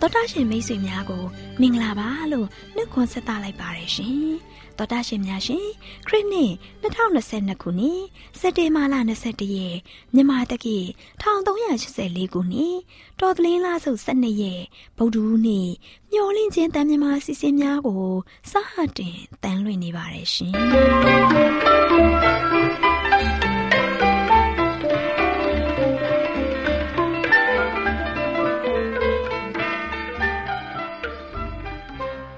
တော်တာရှင်မိတ်ဆွေများကိုမင်္ဂလာပါလို့နှုတ်ခွန်းဆက်သလိုက်ပါတယ်ရှင်။တော်တာရှင်များရှင်ခရစ်နှစ်2022ခုနှစ်စက်တင်ဘာလ22ရက်မြန်မာတက္ကီ1384ခုနှစ်တော်သလင်းလားဆုပ်12ရက်ဗုဒ္ဓဟူးနေ့ညှို့လင့်ချင်းတန်မြန်မာစီစဉ်များကိုစတင်တန်လွင့်နေပါတယ်ရှင်။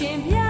champion.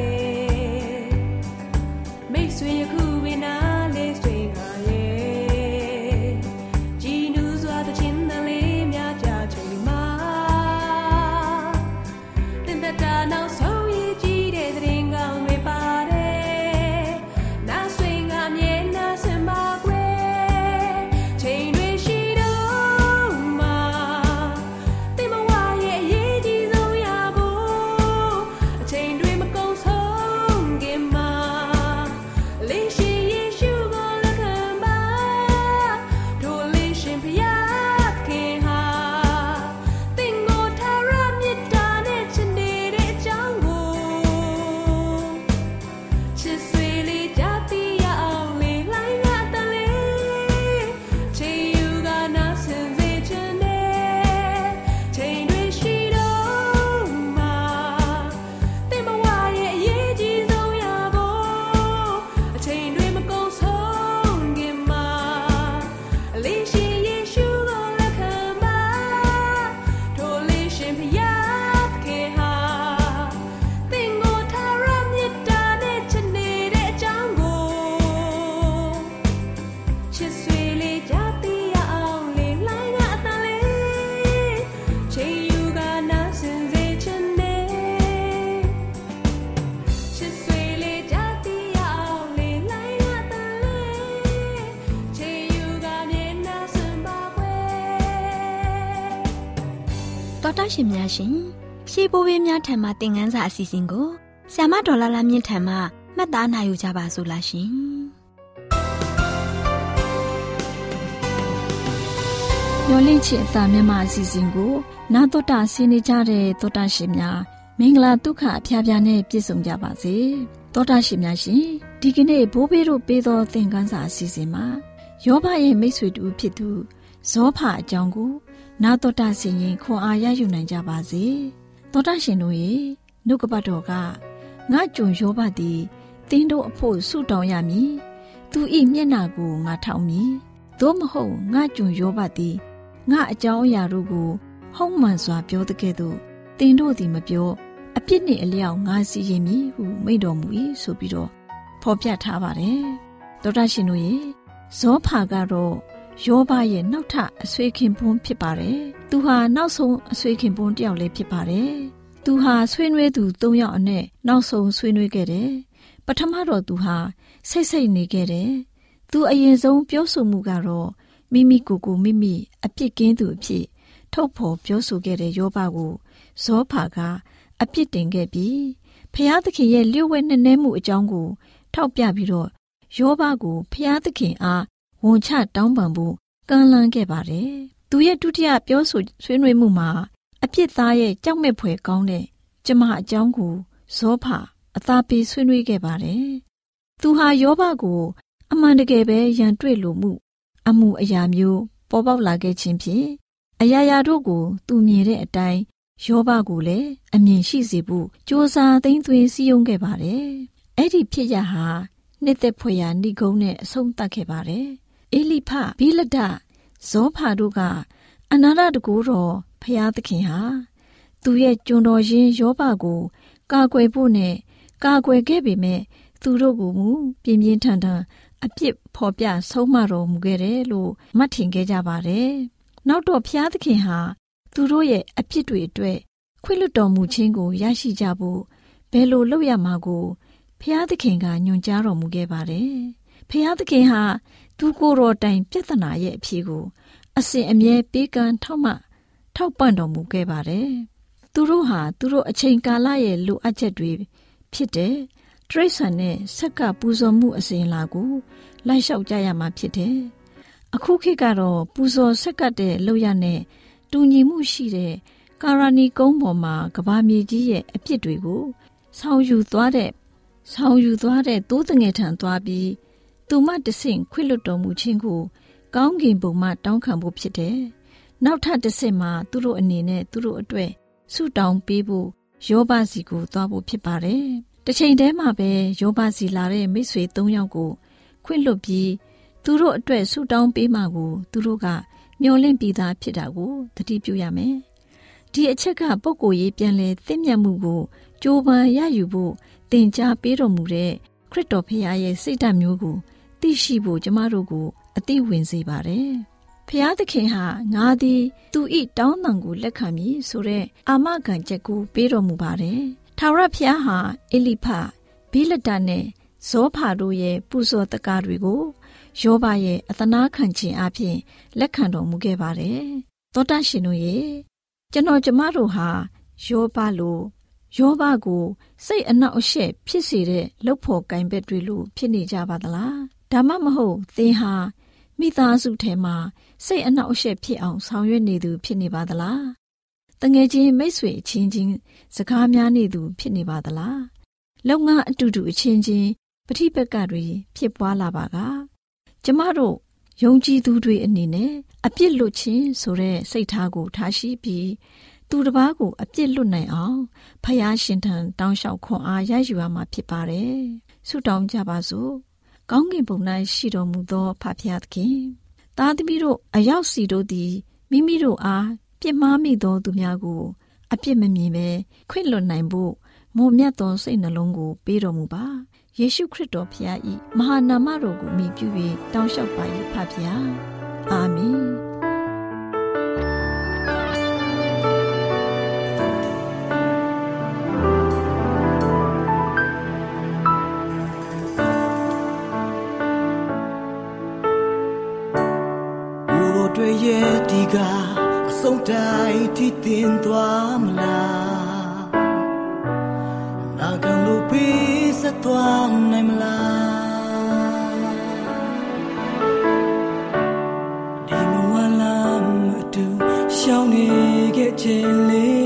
် ရှင်များရှင်ရှေးဘိုးဘေးများထံမှသင်ခန်းစာအစီအစဉ်ကိုဆ iam ဒေါ်လာလာမြင့်ထံမှမှတ်သားနိုင်ယူကြပါစို့လားရှင်မျော်လင့်ချစ်အတာမြန်မာအစီအစဉ်ကို နာတော်တာဆင်းနေကြတဲ့တောတာရှင်များမင်္ဂလာဒုက္ခအဖျားဖျားနဲ့ပြည့်စုံကြပါစေတောတာရှင်များရှင်ဒီကနေ့ဘိုးဘေးတို့ပေးသောသင်ခန်းစာအစီအစဉ်မှာယောဘရဲ့မိတ်ဆွေတူဖြစ်သူဇောဖအကြောင်းကို နာတော်တာဆင်ရင်ခွန်အားရယူနိုင်ကြပါစေတောတာရှင်တို့ရဲ့နှုတ်ကပတ်တော်ကငါကြုံယောဘသည်တင်းတို့အဖို့ဆုတောင်းရမည်သူဤမျက်နာကိုငါထောက်မည်သို့မဟုတ်ငါကြုံယောဘသည်ငါအကြောင်းအရာတို့ကိုဟုံးမှန်စွာပြောတဲ့ကဲ့သို့တင်တို့သည်မပြောအပြစ်နှင့်အလျောက်ငါစီရင်မည်ဟုမိန့်တော်မူ၏ဆိုပြီးတော့ဖော်ပြထားပါတယ်တောတာရှင်တို့ရဲ့ဇောဖာကတော့ ယောဘရဲ့နောက်ထအဆွေခင်ပွန်းဖြစ်ပါတယ်သူဟာနောက်ဆုံးအဆွေခင်ပွန်းတယောက်လည်းဖြစ်ပါတယ်သူဟာဆွေးနွေးသူ၃ယောက်အနက်နောက်ဆုံးဆွေးနွေးခဲ့တယ်ပထမတော့သူဟာစိတ်စိတ်နေခဲ့တယ်သူအရင်ဆုံးပြောဆိုမှုကတော့မိမိကိုယ်ကိုမိမိအပြစ်ကင်းသူအဖြစ်ထုတ်ဖော်ပြောဆိုခဲ့တဲ့ယောဘကိုဇောဖာကအပြစ်တင်ခဲ့ပြီးဖျားသခင်ရဲ့လျှို့ဝှက်နှဲမှုအကြောင်းကို ထောက်ပြပြီးတော့ယောဘကိုဖျားသခင်အား ဝန်ချတောင်းပန်ဖို့ကမ်းလှမ်းခဲ့ပါတယ်။သူရဲ့ဒုတိယပြောဆိုဆွေးနွေးမှုမှာအပြစ်သားရဲ့ကြောက်မဲ့ဖွယ်ကောင်းတဲ့ကျမအကြောင်းကိုဇောဖာအသာပေးဆွေးနွေးခဲ့ပါတယ်။သူဟာယောဘကို အမှန်တကယ်ပဲရန်တွေ့လို့မှု အမှုအရာမျိုးပေါ်ပေါက်လာခဲ့ခြင်းဖြင့်အရာရာတို့ကို သူမြင်တဲ့အတိုင်းယောဘကိုလည်းအမြင်ရှိစေဖို့စ조사သိမ့်သွင်းစည်းရုံးခဲ့ပါတယ်။အဲ့ဒီဖြစ်ရဟာနှစ်သက်ဖွယ်ရာဏိဂုံးနဲ့အဆုံးသတ်ခဲ့ပါတယ်။ အေလိဖဘိလဒဇောဖာတို့ကအနာရတကူတော်ဖျားသခင်ဟာသူရဲ့ကျွန်တော်ရင်းယောဘကို ကာကွယ်ဖို့နဲ့ကာကွယ်ခဲ့ပေမဲ့သူတို့ကမူပြင်းပြင်းထန်ထန်အပြစ်ဖော်ပြဆုံးမတော်မူခဲ့တယ်လို့မှတ်ထင်ခဲ့ကြပါတယ်။နောက်တော့ဖျားသခင်ဟာသူတို့ရဲ့အပြစ်တွေအတွက်ခွင့်လွတ်တော်မူခြင်းကိုရရှိကြဖို့ဘယ်လိုလုပ်ရမှာကိုဖျားသခင်ကညွှန်ကြားတော်မူခဲ့ပါတယ်။ဖျားသခင်ဟာ သူကိုယ်တော်တိုင်ပြဿနာရဲ့အဖြေကိုအစဉ်အမြဲပေးကမ်းထောက်မှထောက်ပံ့တော်မူခဲ့ပါတယ်။သူတို့ဟာသူတို့အချိန်ကာလရဲ့လိုအပ်ချက်တွေဖြစ်တဲ့တရိษံနဲ့ဆက်ကပူဇော်မှုအစဉ်လာကိုလိုက်လျှောက်ကြရမှာဖြစ်တယ်။အခုခေတ်ကတော့ပူဇော်ဆက်ကတဲ့လောက်ရနဲ့တူညီမှုရှိတဲ့ကာရာနီကုန်းပေါ်မှာကဘာမြေကြီးရဲ့အပြစ်တွေကိုဆောင်းယူသွားတဲ့ဆောင်းယူသွားတဲ့သိုးတငယ်ထံသွားပြီး သူမတဆင့်ခွင့်လွတ်တော်မူခြင်းကိုကောင်းကင်ဘုံမှတောင်းခံဖို့ဖြစ်တယ်။နောက်ထပ်တစ်ဆင့်မှာသူတို့အနေနဲ့သူတို့အတွက်ဆုတောင်းပေးဖို့ယောဘစီကိုသွားဖို့ဖြစ်ပါတယ်။တစ်ချိန်တည်းမှာပဲယောဘစီလာတဲ့မိတ်ဆွေ၃ယောက်ကိုခွင့်လွတ်ပြီးသူတို့အတွက်ဆုတောင်းပေးမှကိုသူတို့ကမျောလင့်ပြီးသားဖြစ်တာကိုသတိပြုရမယ်။ဒီအချက်ကပုံကိုရေးပြန်လဲသိမြတ်မှုကိုကြိုးပမ်းရယူဖို့သင်ကြားပေးတော်မူတဲ့ခရစ်တော်ဖခင်ရဲ့စိတ်ဓာတ်မျိုးကို သိရှိဖို့ကျမတို့ကိုအသိဝင်စေပါတယ်။ဖျားသခင်ဟာငါသည်သူဤတောင်းတန်ကိုလက်ခံမည်ဆိုတဲ့အာမခံချက်ကိုပေးတော်မူပါတယ်။ထာဝရဘုရားဟာအေလိဖဘိလဒနဲ့ဇောဖာတို့ရဲ့ပူဇော်တကားတွေကိုယောဘရဲ့အသနာခံခြင်းအပြင်လက်ခံတော်မူခဲ့ပါတယ်။သောတာရှင်တို့ရဲ့ကျွန်တော်ကျမတို့ဟာယောဘလိုယောဘကိုစိတ်အနှောက်အယှက်ဖြစ်စေတဲ့လှုပ်ဖို့ကင်ဘက်တွေလိုဖြစ်နေကြပါသလား။ ဒါမှမဟုတ်သင်ဟာမိသားစုထဲမှာစိတ်အနှောက်အယှက်ဖြစ်အောင်ဆောင်ရွက်နေသူဖြစ်နေပါသလား။တငယ်ချင်းမိတ်ဆွေအချင်းချင်းစကားများနေသူဖြစ်နေပါသလား။လုပ်ငန်းအတူတူအချင်းချင်းပဋိပက္ခတွေဖြစ်ပွားလာပါကကျမတို့ယုံကြည်သူတွေအနေနဲ့အပြစ်လွတ်ခြင်းဆိုတဲ့စိတ်ထားကိုထားရှိပြီးသူတစ်ပါးကိုအပြစ်လွတ်နိုင်အောင်ဖယားရှင်ထံတောင်းလျှောက်ခွန်အားရယူရမှာဖြစ်ပါတယ်။ဆုတောင်းကြပါစို့။ ကောင်းကင်ဘုံ၌ရှိတော်မူသောဖဖယားသခင်သားသမီးတို့အရောက်စီတို့သည်မိမိတို့အားပြစ်မှားမိသောသူများကို အပြစ်မမြင်ပဲခွင့်လွတ်နိုင်ဖို့မုံမြတ်သောစိတ်နှလုံးကိုပေးတော်မူပါ။ယေရှုခရစ်တော်ဖခင်၏မဟာနာမတော်ကိုမြည်ပြု၍တောင်းလျှောက်ပါ၏ဖခင်အာမင် တွေရဲ့ဒီကအစဆုံးတိုင်းထိတင်သွားမလားနာခံလို့ပေးဆက်သွားနိုင်မလားဒီမဝလာမတူရှောင်းနေခဲ့ခြင်းလေး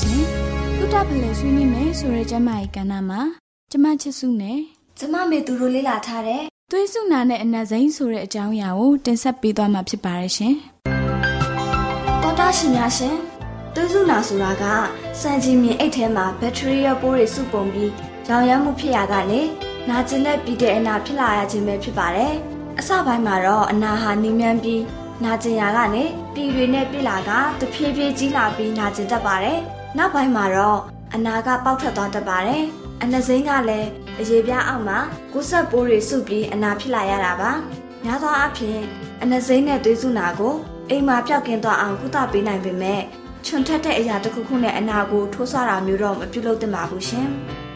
ရှင်များရှင်ကုတဖလဲဆွေးနွေးမယ်ဆိုတဲ့ကျမရဲ့ကဏ္ဍမှာကျမချစ်စုနဲ့ကျမမေသူတို့လေ့လာထားတဲ့သွေးစုနာနဲ့အနက်စိမ်းဆိုတဲ့အကြောင်းအရာကိုတင်ဆက်ပေးသွားမှာဖြစ်ပါတယ်ရှင်တောတာရှင်များရှင်သွေးစုနာဆိုတာကစံချီမြင်အိတ်ထဲမှာဘက်ထရီယာပိုးတွေစုပုံပြီးရောင်ရမ်းမှုဖြစ်ရကနေနာကျင်တဲ့ပြီးတဲ့အနာဖြစ်လာရခြင်းပဲဖြစ်ပါတယ်အစပိုင်းမှာတော့အနာဟာနှင်းမြန်းပြီးနာကျင်ရာကနေပြည်တွေနဲ့ပြစ်လာကတဖြည်းဖြည်းကြီးလာပြီးနာကျင်တတ်ပါတယ် နောက်ပိုင်းမှာတော့အနာကပေါက်ထွက်သွားတတ်ပါတယ်အနှစိမ်းကလည်းအရေပြားအောက်မှာကုဆက်ပိုးတွေစုပြီးအနာဖြစ်လာရတာပါများသောအားဖြင့်အနှစိမ်းနဲ့သွေးစုနာကိုအိမ်မှာပျောက်ကင်းသွားအောင်ကုသပေးနိုင်ပေမဲ့ချွန်ထက်တဲ့အရာတစ်ခုခုနဲ့အနာကိုထိုးဆတာမျိုးတော့မပြုလုပ်သင့်ပါဘူးရှင်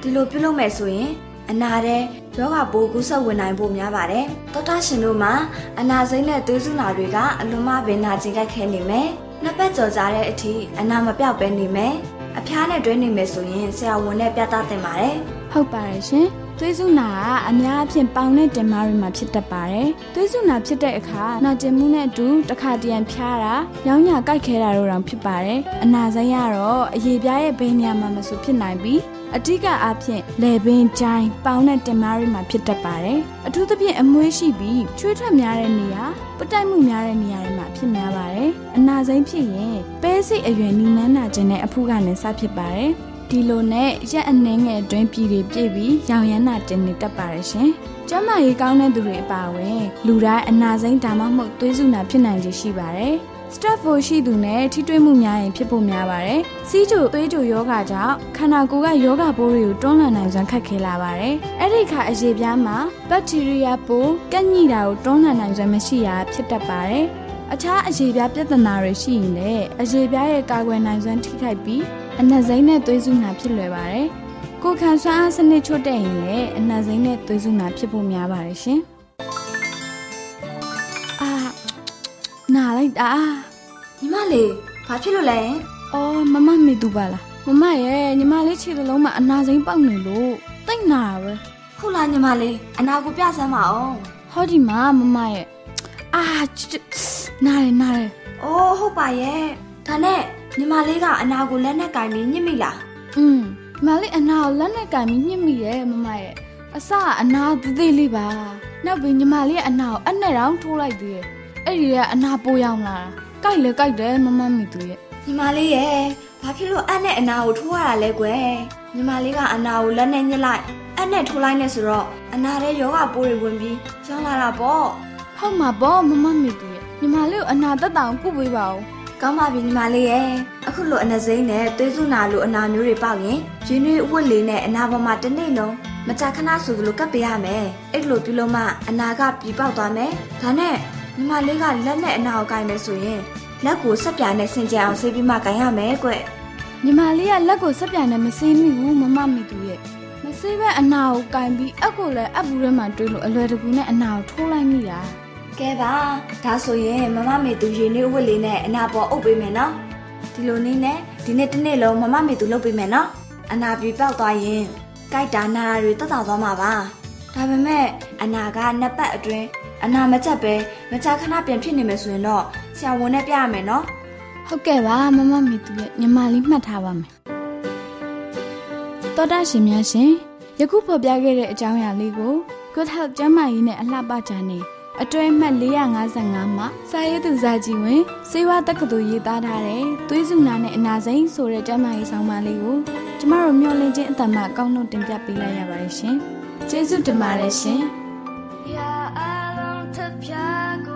ဒီလိုပြုလုပ်မယ်ဆိုရင်အနာတဲ့ယောဂပိုးကူးစက်ဝင်နိုင်ဖို့များပါတယ်။သောတာရှင်တို့မှာအနာစိမ့်တဲ့သွေးစုနာတွေကအလွန်မှပင်နာကျင်ကြိုက်ခဲနေမယ်။ နှစ်ပတ်ကြော်ကြတဲ့အထိအနာမပြောက်ပဲနေမယ်။အဖျားနဲ့တွဲနေမယ်ဆိုရင်ဆရာဝန်နဲ့ပြသသင့်ပါတယ်။ဟုတ်ပါတယ်ရှင်သွေးစုနာကအများအဖြစ်ပေါင်နဲ့တင်မားတွေမှာဖြစ်တတ်ပါတယ်သွေးစုနာဖြစ်တဲ့အခါနာကျင်မှုနဲ့အတူတစ်ခါတရံဖျားတာရောင်းညာကြိုက်ခဲတာတို့တောင်ဖြစ်ပါတယ်အနာစိမ်းကတော့အရေပြားရဲ့ဘယ်နေရာမှာမဆိုဖြစ်နိုင်ပြီး အတိကအားဖြင့်လေပင်ချိုင်းပေါင်နဲ့တင်မားတွေမှာဖြစ်တတ်ပါတယ်အထူးသဖြင့်အမွှေးရှိပြီးချွေးထွက်များတဲ့နေရာပတိုက်မှုများတဲ့နေရာတွေမှာဖြစ်များပါတယ်အနာစိမ်းဖြစ်ရင်ပဲစိတ်အရွယ်နီနန်းနာခြင်းနဲ့အဖုကနေစဖြစ်ပါတယ်ဒီလိုနဲ့ရက်အနှင်းငယ်အတွင်းပြည်တွေပြည့်ပြီးရောင်ရမ်းတာတင်နေတတ်ပါတယ်ရှင်။ကျန်းမာရေးကောင်းတဲ့သူတွေအပါအဝင်လူတိုင်းအနာစိမ်းဒါမှမဟုတ်သွေးစုနာဖြစ်နိုင်ခြေရှိပါတယ်။ Staph ရှိသူနဲ့ထိတွေ့မှုများရင်ဖြစ်ဖို့များပါတယ်။စီးကျိုသွေးကျိုယောဂကြောင့်ခန္ဓာကိုယ်ကယောဂပိုးတွေကိုတွန်းလှန်နိုင်စွမ်းခက်ခဲလာပါတယ်။အဲ့ဒီခါအရေပြားမှာဘက်တီးရီးယားပိုးကန့်ညိတာကိုတွန်းလှန်နိုင်စွမ်းမရှိတာဖြစ်တတ်ပါတယ်။အခြားအရေပြားပြဿနာတွေရှိရင်လည်းအရေပြားရဲ့ကာကွယ်နိုင်စွမ်းထိခိုက်ပြီးအနက်စိမ့်နဲ့သွေးစုနာဖြစ်လွယ်ပါတယ်။ကိုယ်ခံစွမ်းအားစနစ်ချွတ်တဲ့ရင်လည်းအနက်စိမ့်နဲ့သွေးစုနာဖြစ်ဖို့များပါတယ်ရှင်။ လိုက်တာညီမလေးဘာဖြစ်လို့လဲ။အော်မမမေတူပါလား။မမရဲ့ညီမလေးခြေတစ်လုံးမှာအနာစိမ့်ပေါက်နေလို့တိတ်နာပဲဟုတ်လားညီမလေးအနာကိုပြဆမ်းပါအောင်။ဟောဒီမှာမမရဲ့အာချစ်နားရနားရအိုးဟုတ်ပါရဲ့ဒါနဲ့ညီမလေးကအနာကိုလက်နဲ့ကင်ပြီးညှစ်မိလားอืมညီမလေးအနာကိုလက်နဲ့ကင်ပြီးညှစ်မိတယ်မမရဲ့အစကအနာသေးသေးလေးပါနောက်ပြီးညီမလေးရဲ့အနာကိုအနဲ့တောင်ထိုးလိုက်သေးတယ် အဲ့ဒီကအနာပိုးရောက်လာတာကြိုက်လေကြိုက်တယ်မမမီသူရဲ့ညီမလေးရဲ့ဘာဖြစ်လို့အပ်နဲ့အနာကိုထိုးရတာလဲကွယ်ညီမလေးကအနာကိုလက်နဲ့ညှစ်လိုက်အပ်နဲ့ထိုးလိုက်နေဆိုတော့အနာထဲယောဂပိုးတွေဝင်ပြီးရောင်းလာတာပေါ့ဟုတ်မှာပေါ့မမမီသူရဲ့ညီမလေးကိုအနာတက်တောင်ကုပေးပါဦးကောင်းပါပြီညီမလေးရဲ့အခုလိုအနစိမ့်နဲ့သွေးစုနာလိုအနာမျိုးတွေပေါက်ရင်ရင်းနှီးအဝတ်လေးနဲ့အနာပေါ်မှာတစ်နေ့လုံးမကြာခဏဆိုသလိုကပ်ပေးရမယ်အဲ့လိုပြုလို့မှအနာကပြီးပေါက်သွားမယ်ဒါနဲ့ ညီမလေးကလက်နဲ့အနာကိုကင်မယ်ဆိုရင်လက်ကိုဆက်ပြာနဲ့ဆင်ကြအောင်ဆေးပြီးမှကင်ရမယ်ကွညီမလေးကလက်ကိုဆက်ပြန်နဲ့မဆေးမိဘူးမမမီသူရဲ့မဆေးပဲအနာကိုကင်ပြီးအက်ကိုလည်းအက်ဘူးထဲမှာတွေးလို့အလွယ်တကူနဲ့အနာကိုထိုးလိုက်မိတာကဲပါဒါဆိုရင်မမမေသူရေနေဝတ်လေးနဲ့အနာပေါ်အုပ်ပေးမယ်နော်ဒီလိုနည်းနဲ့ဒီနေ့တစ်နေ့လုံးမမမေသူလုပ်ပေးမယ်နော်အနာပြေပေါက်သွားရင်ကြိုက်တာနာတာတွေတက်တာသွားမှာပါဒါပေမဲ့အနာကနှစ်ပတ်အတွင်း အနာမကျက်ပဲမကြာခဏပြန်ဖြစ်နေမယ်ဆိုရင်တော့ဆရာဝန်နဲ့ပြရမယ်နော်ဟုတ်ကဲ့ပါမမမီသူရဲ့ညီမလေးမှတ်ထားပါမယ်တော်တာရှင်များရှင်ယခုဖော်ပြခဲ့တဲ့အကြောင်းအရာလေးကို Good Health ကျန်းမာရေးနဲ့အလှပကြနေအတွဲမှတ်455မှာစာရေးသူဇာကြီးဝင်စေဝါတက္ကသိုလ်ရေးသားထားတဲ့သွေးစုနာနဲ့အနာစိမ်းဆိုတဲ့ကျန်းမာရေးဆောင်ပါလေးကိုကျမတို့မျှဝင့်ခြင်းအတ္တမအကောင်းဆုံးတင်ပြပေးလိုက်ရပါတယ်ရှင်ကျေးဇူးတင်ပါတယ်ရှင် 飘过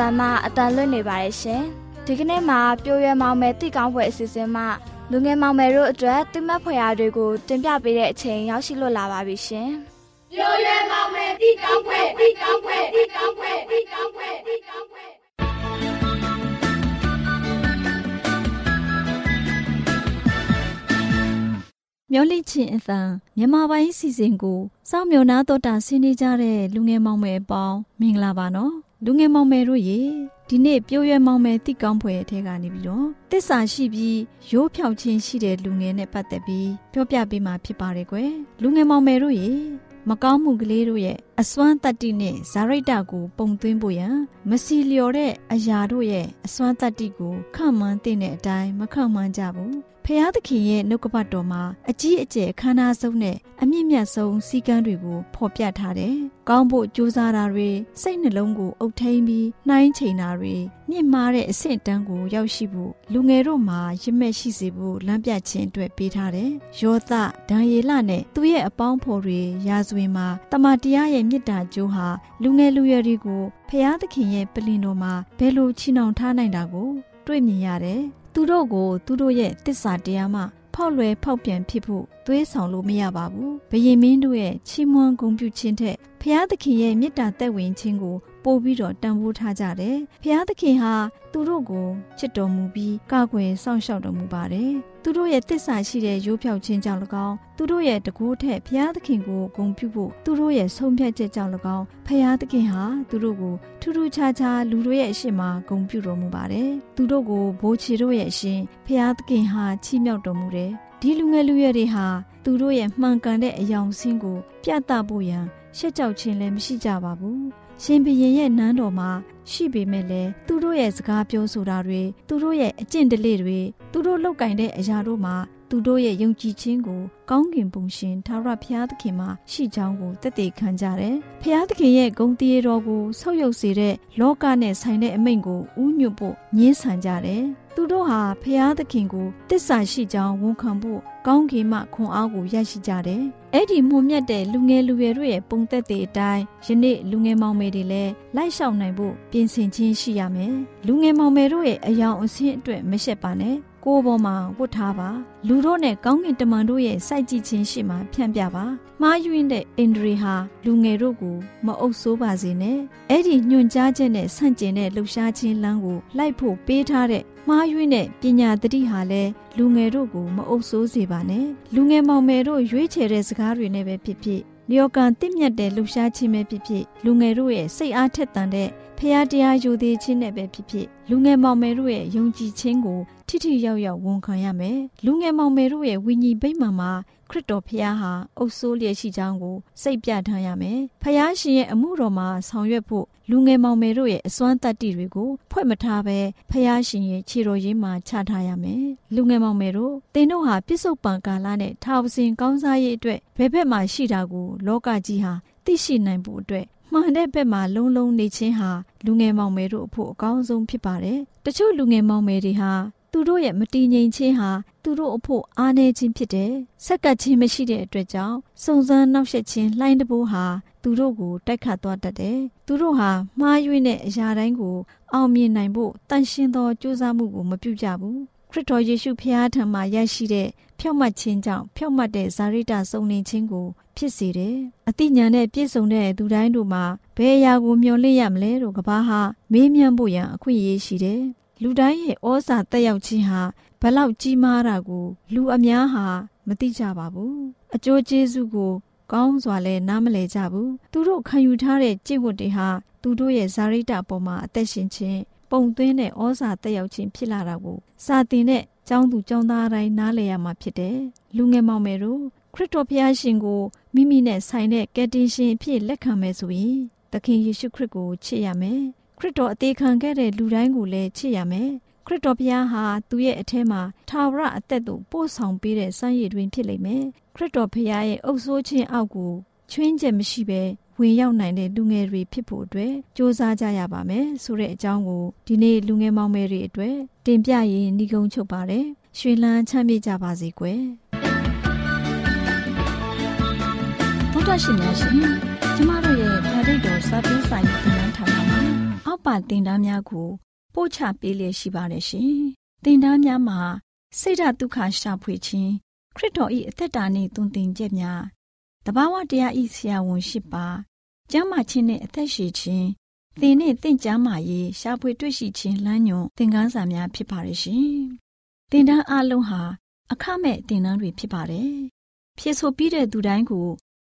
တန်မှအတန်လွတ်နေပါတယ်ရှင်ဒီကနေ့မှာပြိုရွယ်မောင်မယ်တိကောင်းပွဲအစီအစဉ်မှာလူငယ်မောင်မယ်တို့အတွက်တိမတ်ဖွယ်ရာတွေကိုတင်ပြပေးတဲ့အချိန်ရောက်ရှိလို့လာပါပြီရှင်ပြိုရွယ်မောင်မယ်တိကောင်းပွဲတိကောင်းပွဲတိကောင်းပွဲတိကောင်းပွဲတိကောင်းပွဲမျောလိချင်းအသံမြန်မာပိုင်းစီစဉ်ကိုစောင့်မျှော်နာတော်တာဆင်းနေကြတဲ့လူငယ်မောင်မယ်အပေါင်းမင်္ဂလာပါနော် လူငယ်မောင်မယ်တို့ရေဒီနေ့ပြိုးရွယ်မောင်မယ်တိကောင်းဖွယ်အထက်ကနေပြီးတော့တစ္ဆာရှိပြီးရိုးဖြောက်ခြင်းရှိတဲ့လူငယ်နဲ့ပတ်သက်ပြီးပြောပြပေးမှာဖြစ်ပါတယ်ကွယ်လူငယ်မောင်မယ်တို့ရေမကောင်းမှုကလေးတို့ရဲ့အစွမ်းတတ္တိနဲ့ဇာရိတ္တကိုပုံသွင်းဖို့ရန်မစီလျော်တဲ့အရာတို့ရဲ့အစွမ်းတတ္တိကိုခန့်မှန်းတဲ့အတိုင်းမခန့်မှန်းကြဘူး ဖျားသခင်ရဲ့နှုတ်ကပတ်တော်မှာအကြီးအကျယ်ခမ်းနားဆုံးနဲ့အမြင့်မြတ်ဆုံးစည်းကမ်းတွေကိုဖော်ပြထားတယ်။ကောင်းဖို့ကြိုးစားတာတွေစိတ်နှလုံးကိုအုပ်ထိန်ပြီးနှိုင်းချိန်တာတွေမြင့်မားတဲ့အဆင့်တန်းကိုရောက်ရှိဖို့လူငယ်တို့မှာရင့်မဲ့ရှိစေဖို့လမ်းပြခြင်းအတွက်ပေးထားတယ်။ယောသဒံယေလနဲ့သူ့ရဲ့အပေါင်းဖော်တွေရာဇဝင်မှာတမန်တရားရဲ့မြစ်တာကျိုးဟာလူငယ်လူရွယ်တွေကိုဖျားသခင်ရဲ့ပလင်တော်မှာဘယ်လိုချီနှောင်ထားနိုင်တာကိုတွေ့မြင်ရတယ်။ သူတို့ကို သူတို့ရဲ့တစ္ဆာတရားမှဖောက်လွယ်ဖောက်ပြန်ဖြစ်ဖို့သွေးဆောင်လို့မရပါဘူး။ဘယင်မင်းတို့ရဲ့ချီးမွမ်းဂုဏ်ပြုခြင်းထက်ဖျားသခင်ရဲ့မေတ္တာသက်ဝင်ခြင်းကို ပို့ပြီးတော့တန်ဖိုးထားကြတယ်။ဖျားသခင်ဟာသူတို့ကိုချစ်တော်မူပြီးကာကွယ်စောင့်ရှောက်တော်မူပါတယ်။သူတို့ရဲ့တစ္ဆာရှိတဲ့ရိုးဖြောက်ခြင်းကြောင့်၎င်းသူတို့ရဲ့တကိုးထက်ဖျားသခင်ကိုဂုဏ်ပြုဖို့သူတို့ရဲ့ဆုံးဖြတ်ချက်ကြောင့်၎င်းဖျားသခင်ဟာသူတို့ကိုထူးထူးခြားခြားလူတို့ရဲ့အရှိမဂုဏ်ပြုတော်မူပါတယ်။သူတို့ကိုဘိုးချီတို့ရဲ့အရှင်ဖျားသခင်ဟာချီးမြှောက်တော်မူတယ်။ဒီလူငယ်လူရွယ်တွေဟာသူတို့ရဲ့မှန်ကန်တဲ့အယောင်ဆင်းကို ပြသဖို့ရန်ရှက်ကြောက်ခြင်းလည်းမရှိကြပါဘူး ရှင်ဘရင်ရဲ့နန်းတော်မှာရှိပေမဲ့လည်းသူတို့ရဲ့စကားပြောဆိုတာတွေသူတို့ရဲ့အကျင့်ဓလေ့တွေသူတို့လောက်ကင်တဲ့အရာတို့မှာ သူတို့ရဲ့ယုံကြည်ခြင်းကိုကောင်းကင်ပုံရှင်သာရဘုရားသခင်မှာရှိကြောင်းကိုသက်သေခံကြတယ်။ဘုရားသခင်ရဲ့ဂုဏ်တရားတော်ကိုဆောက်ယုပ်စေတဲ့လောကနဲ့ဆိုင်တဲ့အမိန့်ကိုဥညွတ်ဖို့ညှင်းဆန်ကြတယ်။သူတို့ဟာဘုရားသခင်ကိုတစ္ဆာရှိကြောင်းဝန်ခံဖို့ကောင်းကင်မှခွန်အားကိုရရှိကြတယ်။အဲ့ဒီမှုမြတ်တဲ့လူငယ်လူရွယ်တို့ရဲ့ပုံသက်တဲ့အတိုင်းယနေ့လူငယ်မောင်မယ်တွေလည်းလိုက်လျှောက်နိုင်ဖို့ပြင်ဆင်ခြင်းရှိရမယ်။လူငယ်မောင်မယ်တို့ရဲ့အယောင်အဆင်းအတွက်မရှက်ပါနဲ့။ ကိုယ်ပေါ်မှာဝတ်ထားပါလူတို့နဲ့ကောင်းကင်တမန်တို့ရဲ့စိုက်ကြည့်ခြင်းရှိမှဖြန့်ပြပါမှားယွင်းတဲ့အိန္ဒြေဟာလူငယ်တို့ကိုမအုပ်ဆိုးပါစေနဲ့အဲ့ဒီညွန်ကြားချက်နဲ့ဆန့်ကျင်တဲ့လှုပ်ရှားခြင်းလမ်းကိုလိုက်ဖို့ပေးထားတဲ့မှားယွင်းတဲ့ပညာတတိဟာလည်းလူငယ်တို့ကိုမအုပ်ဆိုးစေပါနဲ့လူငယ်မောင်မယ်တို့ရွေးချယ်တဲ့စကားတွေနဲ့ပဲဖြစ်ဖြစ်လျော်ကန်တင့်မြတ်တဲ့လှူရှားခြင်းပဲဖြစ်ဖြစ်လူငယ်တို့ရဲ့စိတ်အားထက်သန်တဲ့ ဖရာတရားယူသေးခြင်းနဲ့ပဲဖြစ်ဖြစ်လူငယ်မောင်မယ်တို့ရဲ့ယုံကြည်ခြင်းကိုထိထိရောက်ရောက်ဝန်ခံရမယ်လူငယ်မောင်မယ်တို့ရဲ့ဝိညာဉ်ဗိမာန်မှာခရစ်တော်ဖခင်ဟာအုပ်ဆိုးလျက်ရှိကြောင်းကိုစိတ်ပြထားရမယ်။ဖခင်ရှင်ရဲ့အမှုတော်မှာဆောင်ရွက်ဖို့လူငယ်မောင်မယ်တို့ရဲ့အစွမ်းတတ္တိတွေကိုဖွဲ့မထားဘဲဖခင်ရှင်ရဲ့ခြေတော်ရင်းမှာချထားရမယ်။လူငယ်မောင်မယ်တို့သင်တို့ဟာပြစ္ဆုတ်ပံကာလနဲ့ထာဝစဉ်ကောင်းစားရေးအတွက်ဘယ်ဘက်မှာရှိတာကိုလောကကြီးဟာသိရှိနိုင်ဖို့အတွက် မှန်တဲ့ဘက်မှာလုံးလုံးနေခြင်းဟာလူငယ်မောင်မယ်တို့အဖို့အကောင်းဆုံးဖြစ်ပါတယ်။တချို့လူငယ်မောင်မယ်တွေဟာသူတို့ရဲ့မတည်ငြိမ်ခြင်းဟာသူတို့အဖို့အားနည်းခြင်းဖြစ်တယ်။ဆက်ကပ်ခြင်းမရှိတဲ့အတွက်ကြောင့်စုံစမ်းနှောက်ယှက်ခြင်းလှိုင်းတဘိုးဟာသူတို့ကိုတိုက်ခတ်သွားတတ်တယ်။သူတို့ဟာမှားယွင်းတဲ့အရာတိုင်းကိုအောင်မြင်နိုင်ဖို့တန်ရှင်းသောကြိုးစားမှုကိုမပြုကြဘူး။ခရစ်တော်ယေရှုဖခင်ထံမှရရှိတဲ့ဖြောက်မှတ်ခြင်းကြောင့်ဖြောက်မှတ်တဲ့ဇာရိတစုံလင်ခြင်းကို ဖြစ်စေတယ်။အတိညာနဲ့ပြည့်စုံတဲ့သူတိုင်းတို့မှာဘယ်အရာကိုမျှော်လင့်ရမလဲလို့ကဘာဟာမေးမြန်းဖို့ရန်အခွင့်အရေးရှိတယ်။လူတိုင်းရဲ့ဩဇာတက်ရောက်ခြင်းဟာဘလောက်ကြီးမားတာကိုလူအများဟာမသိကြပါဘူး။အကျိုးကျေးဇူးကိုကောင်းစွာလဲနားမလည်ကြဘူး။သူတို့ခံယူထားတဲ့ကြိတ်ဝတ်တွေဟာသူတို့ရဲ့ဇာရိတပေါ်မှာအသက်ရှင်ခြင်းပုံသွင်းတဲ့ဩဇာတက်ရောက်ခြင်းဖြစ်လာတာကိုစာတင်တဲ့ကျောင်းသူကျောင်းသားတိုင်းနားလည်ရမှာဖြစ်တယ်။လူငယ်မောင်မယ်တို့ ခရစ်တော်ဘုရားရှင်ကိုမိမိနဲ့ဆိုင်တဲ့ကယ်တင်ရှင်အဖြစ်လက်ခံမယ်ဆိုရင်သခင်ယေရှုခရစ်ကိုချစ်ရမယ်။ခရစ်တော်အသေးခံခဲ့တဲ့လူတိုင်းကိုလည်းချစ်ရမယ်။ခရစ်တော်ဘုရားဟာသူ့ရဲ့အထက်မှာထာဝရအသက်ကိုပို့ဆောင်ပေးတဲ့စံရည်တွင်ဖြစ်လိမ့်မယ်။ခရစ်တော်ဘုရားရဲ့အုပ်ဆိုးခြင်းအောက်ကိုချွင်းချက်မရှိဘဲဝင်ရောက်နိုင်တဲ့လူငယ်တွေဖြစ်ဖို့အတွက်စ조사ကြရပါမယ်ဆိုတဲ့အကြောင်းကိုဒီနေ့လူငယ်မောင်မယ်တွေအတွက်တင်ပြရင်းညီကုံချုပ်ပါတယ်ရွှေလန်းချမ်းမြေ့ကြပါစေကွယ် ဒ္ဓရှင်များရှင်ကျမတို့ရဲ့ဗာဒိတ်တော်စပေးဆိုင်တင်နန်းဌာနမှာအောက်ပါတင်ဒားများကိုပို့ချပေးလျက်ရှိပါတယ်ရှင်။တင်ဒားများမှာစိတ်ဓာတ်ဒုက္ခရှာဖွေခြင်းခရစ်တော်၏အသက်တာနှင့်တုန်တင်ချက်များတဘာဝတရားဤဆရာဝန်ရှိပါကျမ်းမာခြင်းနှင့်အသက်ရှိခြင်းသင်နှင့်တင့်ကြမာရေးရှာဖွေတွေ့ရှိခြင်းလမ်းညွန်သင်ခန်းစာများဖြစ်ပါရဲ့ရှင်။တင်ဒန်းအလုံးဟာအခမဲ့တင်ဒန်းတွေဖြစ်ပါတယ်။ဖြစ်ဆိုပြီးတဲ့သူတိုင်းကို